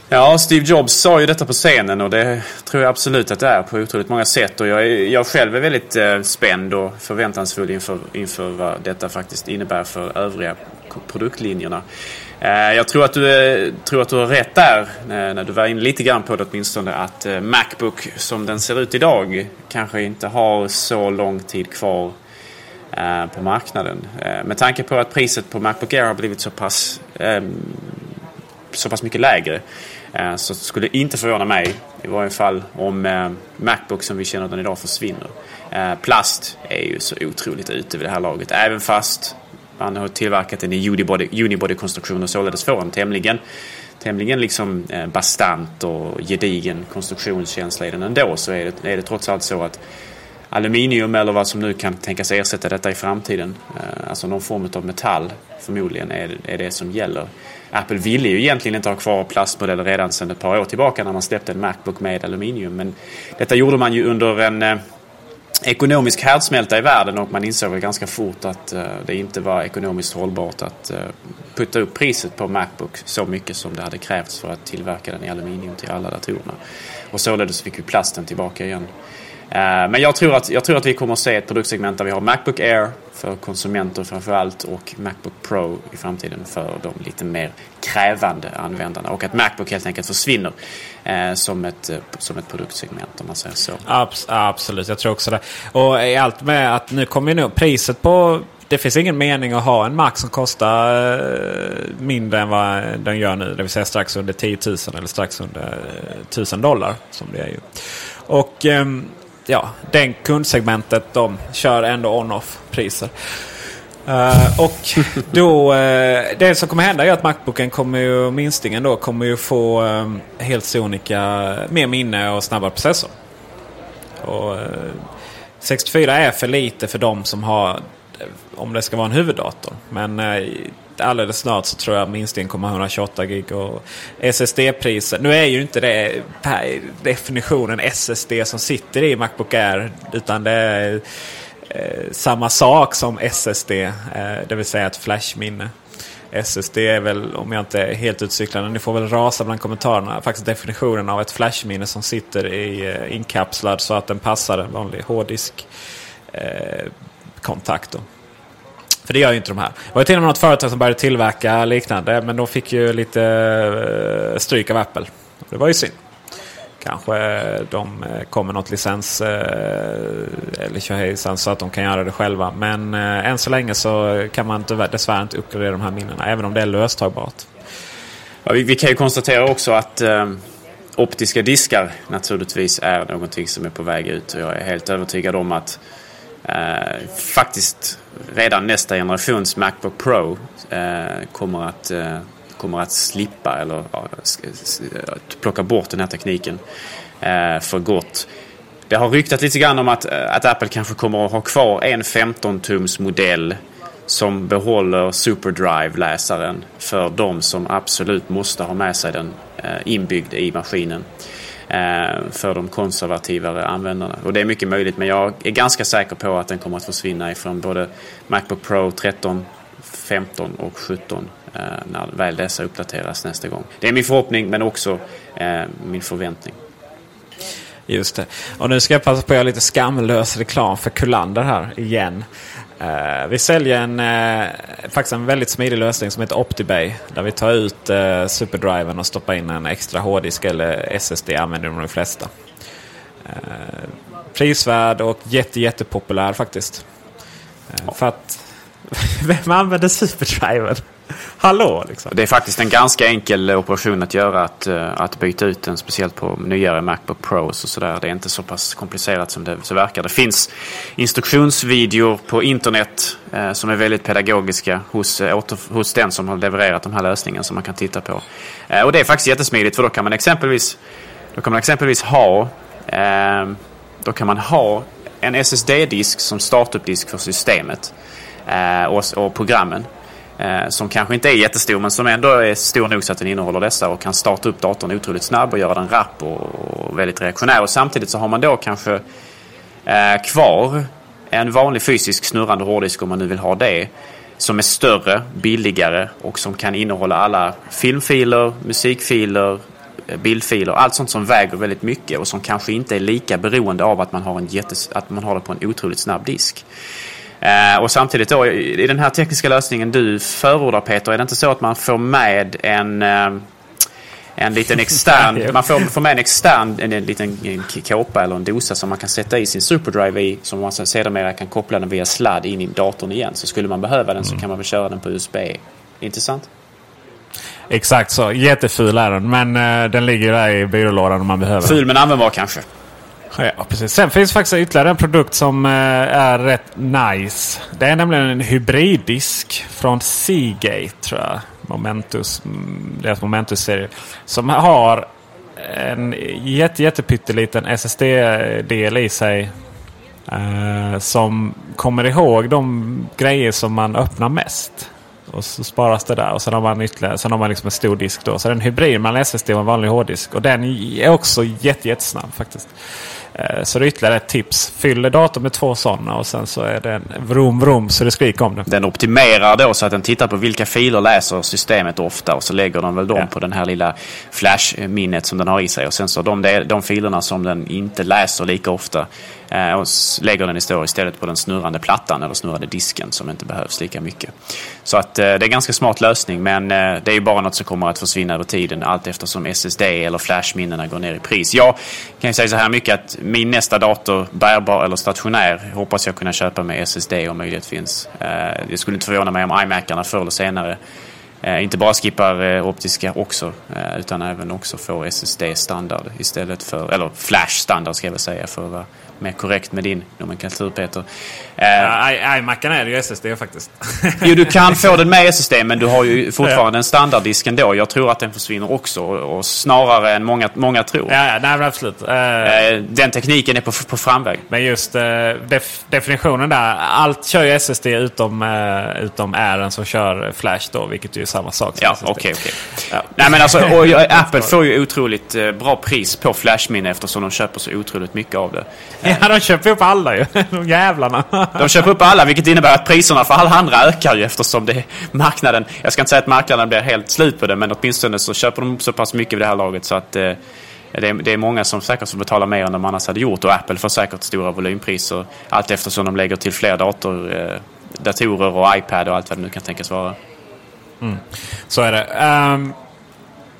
Ja, Steve Jobs sa ju detta på scenen och det tror jag absolut att det är på otroligt många sätt. Och jag, jag själv är väldigt eh, spänd och förväntansfull inför, inför vad detta faktiskt innebär för övriga produktlinjerna. Eh, jag tror att, du, eh, tror att du har rätt där, eh, när du var inne lite grann på det åtminstone, att Macbook som den ser ut idag kanske inte har så lång tid kvar på marknaden. Med tanke på att priset på Macbook Air har blivit så pass, ehm, så pass mycket lägre så skulle det inte förvåna mig i varje fall om Macbook som vi känner den idag försvinner. Plast är ju så otroligt ute vid det här laget. Även fast man har tillverkat den i unibody-konstruktion och således får en tämligen, tämligen liksom eh, bastant och gedigen konstruktionskänsla i den ändå så är det, är det trots allt så att aluminium eller vad som nu kan tänkas ersätta detta i framtiden, eh, alltså någon form av metall förmodligen är, är det som gäller. Apple ville ju egentligen inte ha kvar plastmodeller redan sedan ett par år tillbaka när man släppte en Macbook med aluminium men detta gjorde man ju under en eh, ekonomisk härdsmälta i världen och man insåg väl ganska fort att eh, det inte var ekonomiskt hållbart att eh, putta upp priset på Macbook så mycket som det hade krävts för att tillverka den i aluminium till alla datorerna. Och således fick vi plasten tillbaka igen. Eh, men jag tror, att, jag tror att vi kommer att se ett produktsegment där vi har Macbook Air för konsumenter framförallt och Macbook Pro i framtiden för de lite mer krävande användarna. Och att Macbook helt enkelt försvinner eh, som, ett, eh, som ett produktsegment om man säger så. Abs absolut, jag tror också det. Och i allt med att nu kommer ju nu priset på det finns ingen mening att ha en Mac som kostar eh, mindre än vad den gör nu. Det vill säga strax under 10 000 eller strax under eh, 1000 dollar. Som det är ju. Och ehm, ja, den kundsegmentet de kör ändå on-off priser. Uh, och då, uh, det som kommer hända är att Macbooken kommer ju, minstingen då, kommer ju få um, helt sonika mer minne och snabbare processor. Och, uh, 64 är för lite för de som har, om det ska vara en huvuddator. Men uh, alldeles snart så tror jag minstingen kommer 128 gig och SSD-priser. Nu är ju inte det per definitionen SSD som sitter i Macbook Air. Utan det är eh, samma sak som SSD, eh, det vill säga ett flashminne. SSD är väl, om jag inte är helt utcyklande, ni får väl rasa bland kommentarerna, faktiskt definitionen av ett flashminne som sitter i eh, inkapslad så att den passar en vanlig hårddisk eh, kontakt. Då. För det gör ju inte de här. Det var till och med något företag som började tillverka liknande, men de fick ju lite eh, stryk av Apple. Det var ju synd. Kanske de eh, kommer något licens eh, eller tjohejsan så att de kan göra det själva. Men än så länge så kan man dessvärre inte uppgradera de här minnena. Även om det är löstagbart. Ja, vi, vi, kan ju konstatera också att eh, optiska diskar naturligtvis är någonting som är på väg ut. Och jag är helt övertygad om att eh, faktiskt redan nästa generations Macbook Pro eh, kommer att eh, kommer att slippa eller ja, eh, plocka bort den här tekniken eh, för gott. Det har ryktat lite grann om att, eh, att Apple kanske kommer att ha kvar en 15-tums modell som behåller SuperDrive-läsaren för de som absolut måste ha med sig den eh, inbyggd i maskinen Eh, för de konservativare användarna. Och det är mycket möjligt men jag är ganska säker på att den kommer att försvinna ifrån både Macbook Pro 13, 15 och 17 Eh, när väl dessa uppdateras nästa gång. Det är min förhoppning men också eh, min förväntning. Just det. Och nu ska jag passa på att göra lite skamlös reklam för Kullander här igen. Uh, vi säljer en, uh, faktiskt en väldigt smidig lösning som heter OptiBay. Där vi tar ut uh, superdriven och stoppar in en extra hårddisk eller SSD använder de flesta. Prisvärd och jätte, jättepopulär faktiskt. För att vem använder superdriven? Hallå liksom. Det är faktiskt en ganska enkel operation att göra att, eh, att byta ut den. Speciellt på nyare Macbook Pros och sådär. Det är inte så pass komplicerat som det så verkar. Det finns instruktionsvideor på internet eh, som är väldigt pedagogiska hos, eh, åter, hos den som har levererat de här lösningarna som man kan titta på. Eh, och det är faktiskt jättesmidigt för då kan man exempelvis, då kan man exempelvis ha eh, då kan man ha en SSD-disk som startup-disk för systemet eh, och, och programmen. Eh, som kanske inte är jättestor men som ändå är stor nog så att den innehåller dessa och kan starta upp datorn otroligt snabb och göra den rapp och, väldigt reaktionär. Och samtidigt så har man då kanske eh, kvar en vanlig fysisk snurrande hårddisk om man nu vill ha det. Som är större, billigare och som kan innehålla alla filmfiler, musikfiler, eh, bildfiler, allt sånt som väger väldigt mycket och som kanske inte är lika beroende av att man har, en jättes, att man har det på en otroligt snabb disk. Eh, och samtidigt då i den här tekniska lösningen du förordar Peter, är det inte så att man får med en eh, en liten extern, man får, får med en extern en, en liten en kåpa eller en dosa som man kan sätta i sin superdrive i som man sedermera kan koppla den via sladd in i datorn igen. Så skulle man behöva den så mm. kan man väl köra den på USB. Intressant? Exakt så. Jätteful är den. Men uh, den ligger där i byrålådan om man behöver. Ful men användbar kanske. Ja, precis. Sen finns faktiskt ytterligare en produkt som eh, är rätt nice. Det är nämligen en hybriddisk från Seagate tror jag. Momentus, mm, deras Momentus-serie. Som har en jätte, jättepytteliten SSD-del i sig. Eh, som kommer ihåg de grejer som man öppnar mest. Och så sparas det där. Och sen har man ytterligare, sen har man liksom en stor disk då. Så det är en hybrid mellan SSD och en vanlig hårddisk. Och den är också jätte, jättesnabb faktiskt. Eh, så det är ytterligare ett tips. Fyller datorn med två sådana och sen så är den vrom vrom så det skriker om det. Den optimerar då så att den tittar på vilka filer läser systemet ofta och så lägger den väl dem ja. på den här lilla flashminnet som den har i sig. Och sen så de, de filerna som den inte läser lika ofta Eh, och lägger den istället på den snurrande plattan eller snurrande disken som inte behövs lika mycket. Så att eh, det är en ganska smart lösning men eh, det är ju bara något som kommer att försvinna över tiden allt eftersom SSD eller flashminnena går ner i pris. Jag kan ju säga så här mycket att min nästa dator, bärbar eller stationär, hoppas jag kunna köpa med SSD om möjlighet finns. Det skulle inte förvåna mig om iMacarna förr eller senare inte bara skippar optiska också utan även också får SSD standard istället för, eller flash standard ska jag väl säga för att vara mer korrekt med din nomenklatur Peter. Uh, iMacen är det ju SSD faktiskt. jo, du kan få den med SSD men du har ju fortfarande en standarddisk ändå. Jag tror att den försvinner också och, snarare än många, många tror. Ja, ja nej, absolut. Uh, den tekniken är på, på framväg. Men just uh, def, definitionen där. Allt kör ju SSD utom, uh, utom Airen som kör Flash då, vilket ju är samma sak. Ja, okej. Okay, okay. Nej, men alltså, och, Apple får ju otroligt bra pris på flashminne eftersom de köper så otroligt mycket av det. Ja, de köper upp alla ju. De jävlarna. De köper upp alla, vilket innebär att priserna för alla andra ökar ju eftersom det marknaden... Jag ska inte säga att marknaden blir helt slut på det, men åtminstone så köper de så pass mycket vid det här laget så att eh, det, är, det är många som säkert får betala mer än de annars hade gjort och Apple får säkert stora volympriser allt eftersom de lägger till fler dator, eh, datorer och iPad och allt vad det nu kan tänkas vara. Mm. Så är det. Um...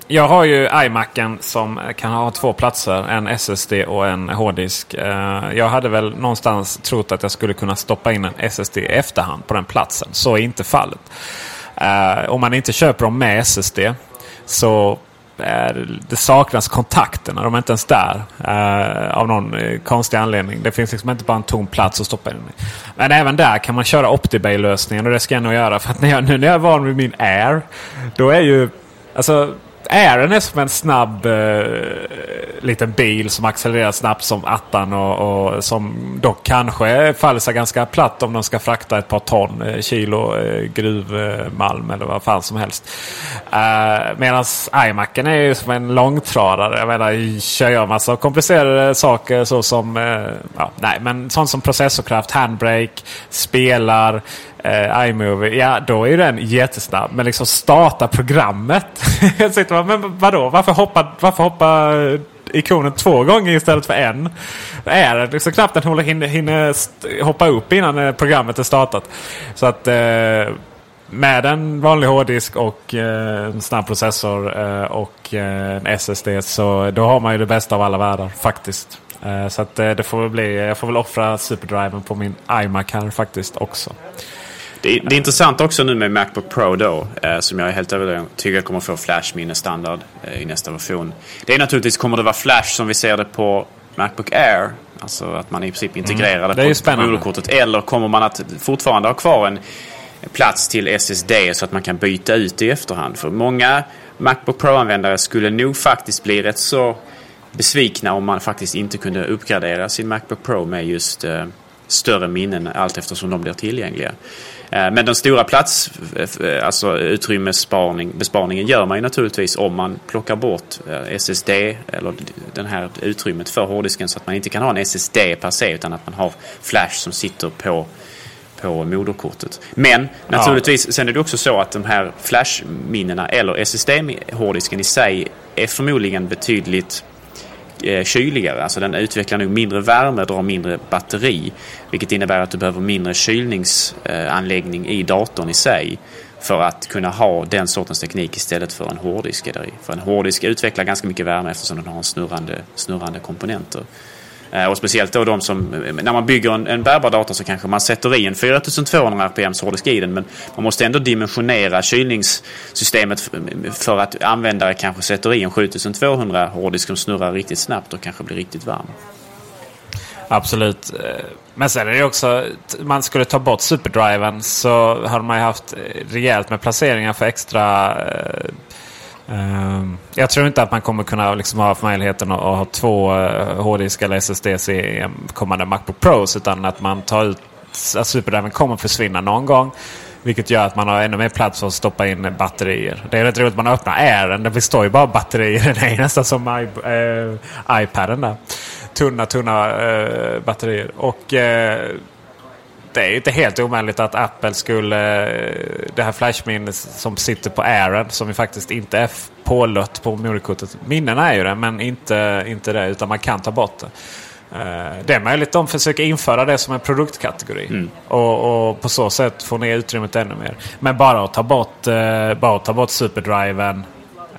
Jag har ju iMacen som kan ha två platser. En SSD och en hårddisk. Eh, jag hade väl någonstans trott att jag skulle kunna stoppa in en SSD i efterhand på den platsen. Så är inte fallet. Eh, om man inte köper dem med SSD så eh, det saknas kontakterna. De är inte ens där. Uh, av någon konstig anledning. Det finns liksom inte bara en tom plats att stoppa in i. Men även där kan man köra OptiBay-lösningen och det ska jag nog göra. För att när jag, nu när jag är van vid min Air. Då är ju... Alltså Airen är som en snabb eh, liten bil som accelererar snabbt som attan och, och, som dock kanske faller sig ganska platt om de ska frakta ett par ton eh, kilo eh, gruvmalm eller vad fan som helst. Eh, Medan iMacen är ju som en långtradare. Jag menar, kör jag massa komplicerade saker så som eh, ja, nej, men sånt som processorkraft, handbrake, spelar, eh, iMovie, ja då är den jättesnabb. Men liksom starta programmet. jag men vadå? Varför hoppa, varför hoppa ikonen två gånger istället för en? Är det liksom knappt den hinner, hinner hoppa upp innan eh, programmet är startat. Så att eh, med en vanlig hårddisk och eh, en snabb processor eh, och eh, en SSD så då har man ju det bästa av alla världar faktiskt. Eh, så att eh, det får bli, jag får väl offra superdriven på min iMac här faktiskt också. Det är, det är intressant också nu med Macbook Pro då, eh, som jag är helt övertygad kommer få Flash-minne standard eh, i nästa version. Det är naturligtvis, kommer det vara Flash som vi ser det på Macbook Air? Alltså att man i princip mm. integrerar mm. det, det på moderkortet. Eller kommer man att fortfarande ha kvar en plats till SSD så att man kan byta ut i efterhand? För många Macbook Pro-användare skulle nog faktiskt bli rätt så besvikna om man faktiskt inte kunde uppgradera sin Macbook Pro med just eh, större minnen allt eftersom de blir tillgängliga. Eh, men den stora plats, eh, alltså utrymmesbesparingen gör man ju naturligtvis om man plockar bort eh, SSD eller det här utrymmet för hårddisken så att man inte kan ha en SSD per se utan att man har flash som sitter på på moderkortet. Men naturligtvis, ja. sen är det också så att de här flashminnena eller SSD-hårddisken i sig är förmodligen betydligt eh, kyligare. Alltså den utvecklar nog mindre värme, drar mindre batteri. Vilket innebär att du behöver mindre kylningsanläggning i datorn i sig. För att kunna ha den sortens teknik istället för en hårddisk. För en hårddisk utvecklar ganska mycket värme eftersom den har snurrande, snurrande komponenter. Eh, och speciellt då de som, eh, när man bygger en, en bärbar dator så kanske man sätter i en 4200 RPM hårddisk i den men man måste ändå dimensionera kylningssystemet eh, för att användare kanske sätter i en 7200 hårddisk som snurrar riktigt snabbt och kanske blir riktigt varm. Absolut. Men sen är det också, man skulle ta bort superdriven så hade man ju haft rejält med placeringar för extra eh, Ehm, jag tror inte att man kommer kunna liksom ha möjligheten att ha två eh, hårddiskar eller SSDs i kommande Macbook Pros. Utan att man tar ut att superdriven kommer försvinna någon gång. Vilket gör att man har ännu mer plats att stoppa in batterier. Det är rätt roligt att man öppnar Airen. Det består ju bara batterier. Det är nästan som I, eh, iPaden där. Tunna, tunna eh, batterier. Och eh, det är inte helt omöjligt att Apple skulle... Det här flashminnet som sitter på Airen som ju faktiskt inte är pålött på moderkortet. Minnena är ju det men inte, inte det utan man kan ta bort det. Eh, det är möjligt att de försöker införa det som en produktkategori. Mm. Och, och, på så sätt få ner utrymmet ännu mer. Men bara att ta bort, eh, bara att ta bort superdriven.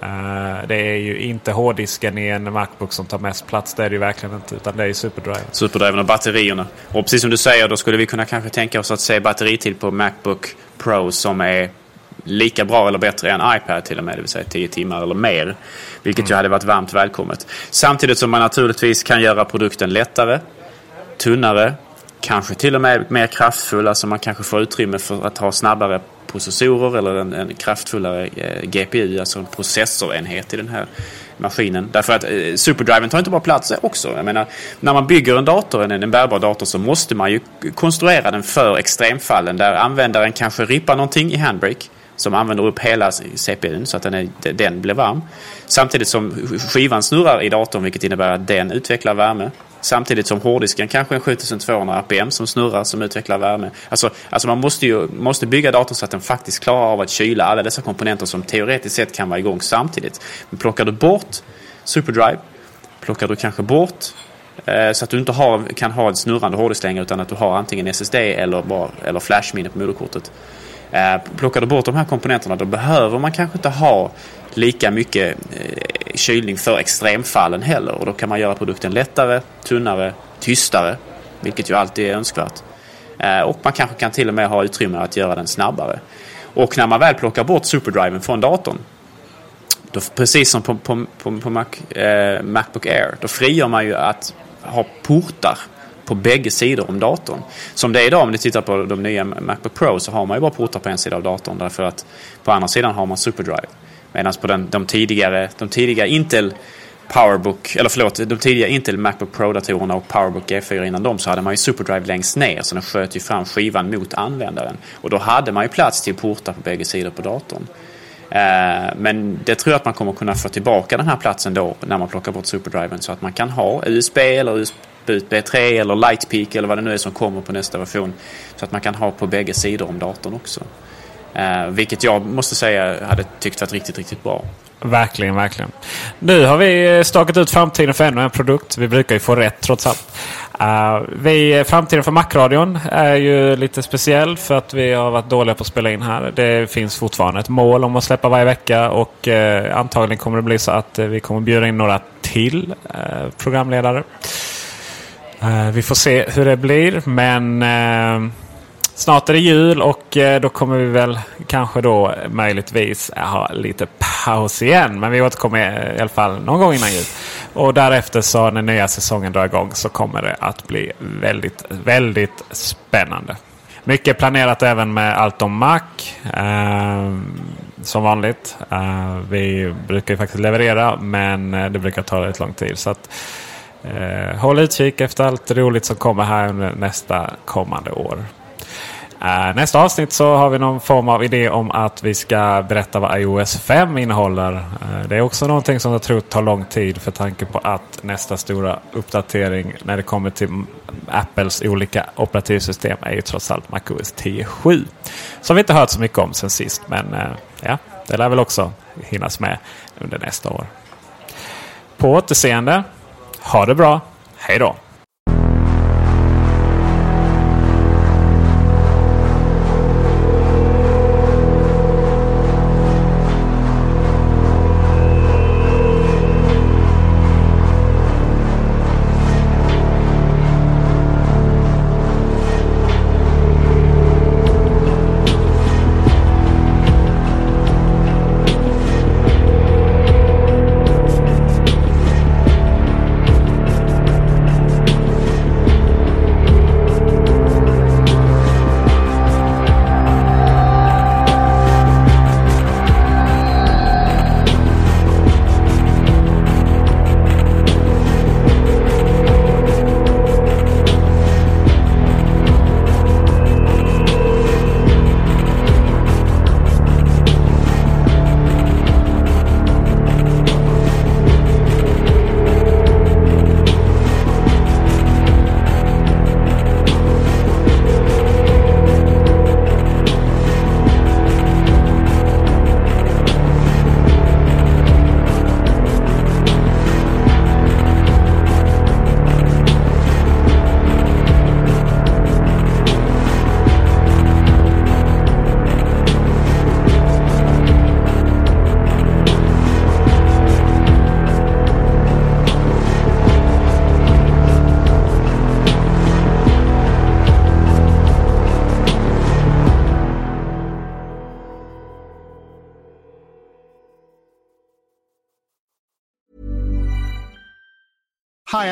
Eh, det är ju inte hårddisken i en Macbook som tar mest plats. Det är det ju verkligen inte. Utan det är ju superdriven. Superdriven och batterierna. Och precis som du säger, då skulle vi kunna kanske tänka oss att se batteritid på Macbook Pro som är lika bra eller bättre än iPad till och med, det vill säga 10 timmar eller mer. Vilket mm. ju hade varit varmt välkommet. Samtidigt som man naturligtvis kan göra produkten lättare, tunnare, kanske till och med mer kraftfull. Alltså man kanske får utrymme för att ha snabbare processorer eller en, en kraftfullare eh, GPU, alltså en processorenhet i den här maskinen. Därför att eh, superdriven tar inte bara plats också. Jag menar, när man bygger en dator, en, en bärbar dator, så måste man ju konstruera den för extremfallen där användaren kanske rippar någonting i Handbrake som använder upp hela CPUn så att den, är, den blir varm. Samtidigt som skivan snurrar i datorn vilket innebär att den utvecklar värme. Samtidigt som hårddisken kanske är 7200 RPM som snurrar som utvecklar värme. Alltså, alltså man måste ju måste bygga datorn så att den faktiskt klarar av att kyla alla dessa komponenter som teoretiskt sett kan vara igång samtidigt. Men plockar du bort SuperDrive, plockar du kanske bort eh, så att du inte har, kan ha en snurrande hårddisk längre utan att du har antingen SSD eller, bara, eller flashminne på moderkortet. Eh, plockar du bort de här komponenterna då behöver man kanske inte ha lika mycket eh, kylning för extremfallen heller. Och då kan man göra produkten lättare, tunnare, tystare. Vilket ju alltid är önskvärt. Eh, och man kanske kan till och med ha utrymme att göra den snabbare. Och när man väl plockar bort superdriven från datorn. Då, precis som på, på, på, på Mac, eh, Macbook Air. Då frigör man ju att ha portar på bägge sidor om datorn. Som det är idag om ni tittar på de nya Macbook Pro så har man ju bara portar på en sida av datorn därför att på andra sidan har man SuperDrive. Medan på den, de, tidigare, de tidigare Intel Powerbook, eller förlåt, de tidiga Intel Macbook Pro-datorerna och Powerbook G4 innan dem så hade man ju SuperDrive längst ner så den sköt ju fram skivan mot användaren. Och då hade man ju plats till portar på bägge sidor på datorn. Eh, men det tror jag att man kommer kunna få tillbaka den här platsen då när man plockar bort SuperDriven så att man kan ha USB eller USB B3 eller Lightpeak eller vad det nu är som kommer på nästa version. Så att man kan ha på bägge sidor om datorn också. Eh, vilket jag måste säga hade tyckt varit riktigt, riktigt bra. Verkligen, verkligen. Nu har vi eh, stakat ut framtiden för ännu en produkt. Vi brukar ju få rätt trots allt. Uh, vi, eh, framtiden för Macradion är ju lite speciell för att vi har varit dåliga på att spela in här. Det finns fortfarande ett mål om att släppa varje vecka och uh, antagligen kommer det bli så att uh, vi kommer bjuda in några till programledare. vi får se hur det blir men Snart är det jul och eh, då kommer vi väl kanske då möjligtvis ha lite paus igen. Men vi återkommer i alla fall någon gång innan jul. Och därefter så när nya säsongen drar igång så kommer det att bli väldigt, väldigt spännande. Mycket planerat även med allt om Mac. Eh, som vanligt. Eh, vi brukar ju faktiskt leverera men eh, det brukar ta rätt lång tid. Så att, eh, håll utkik efter allt roligt som kommer här under nästa kommande år. Uh, nästa avsnitt så har vi någon form av idé om att vi ska berätta vad iOS 5 innehåller. Uh, det är också någonting som jag tror tar lång tid för tanke på att nästa stora uppdatering när det kommer till Apples olika operativsystem är ju trots allt MacOS 10.7. Som vi inte hört så mycket om sen sist. Men uh, ja, det lär väl också hinnas med under nästa år. På återseende. Ha det bra. Hej då!